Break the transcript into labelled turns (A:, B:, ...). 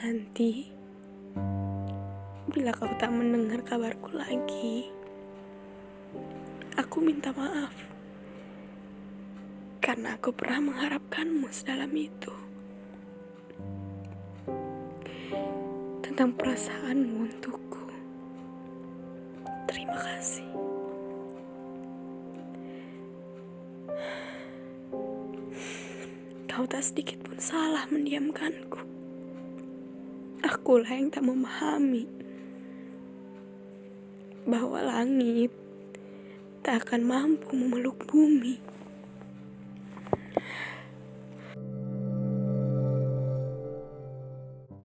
A: Nanti, bila kau tak mendengar kabarku lagi, aku minta maaf. Karena aku pernah mengharapkanmu sedalam itu. Tentang perasaanmu untukku. Terima kasih. Kau tak sedikit pun salah mendiamkanku. Akulah yang tak memahami bahwa langit tak akan mampu memeluk bumi.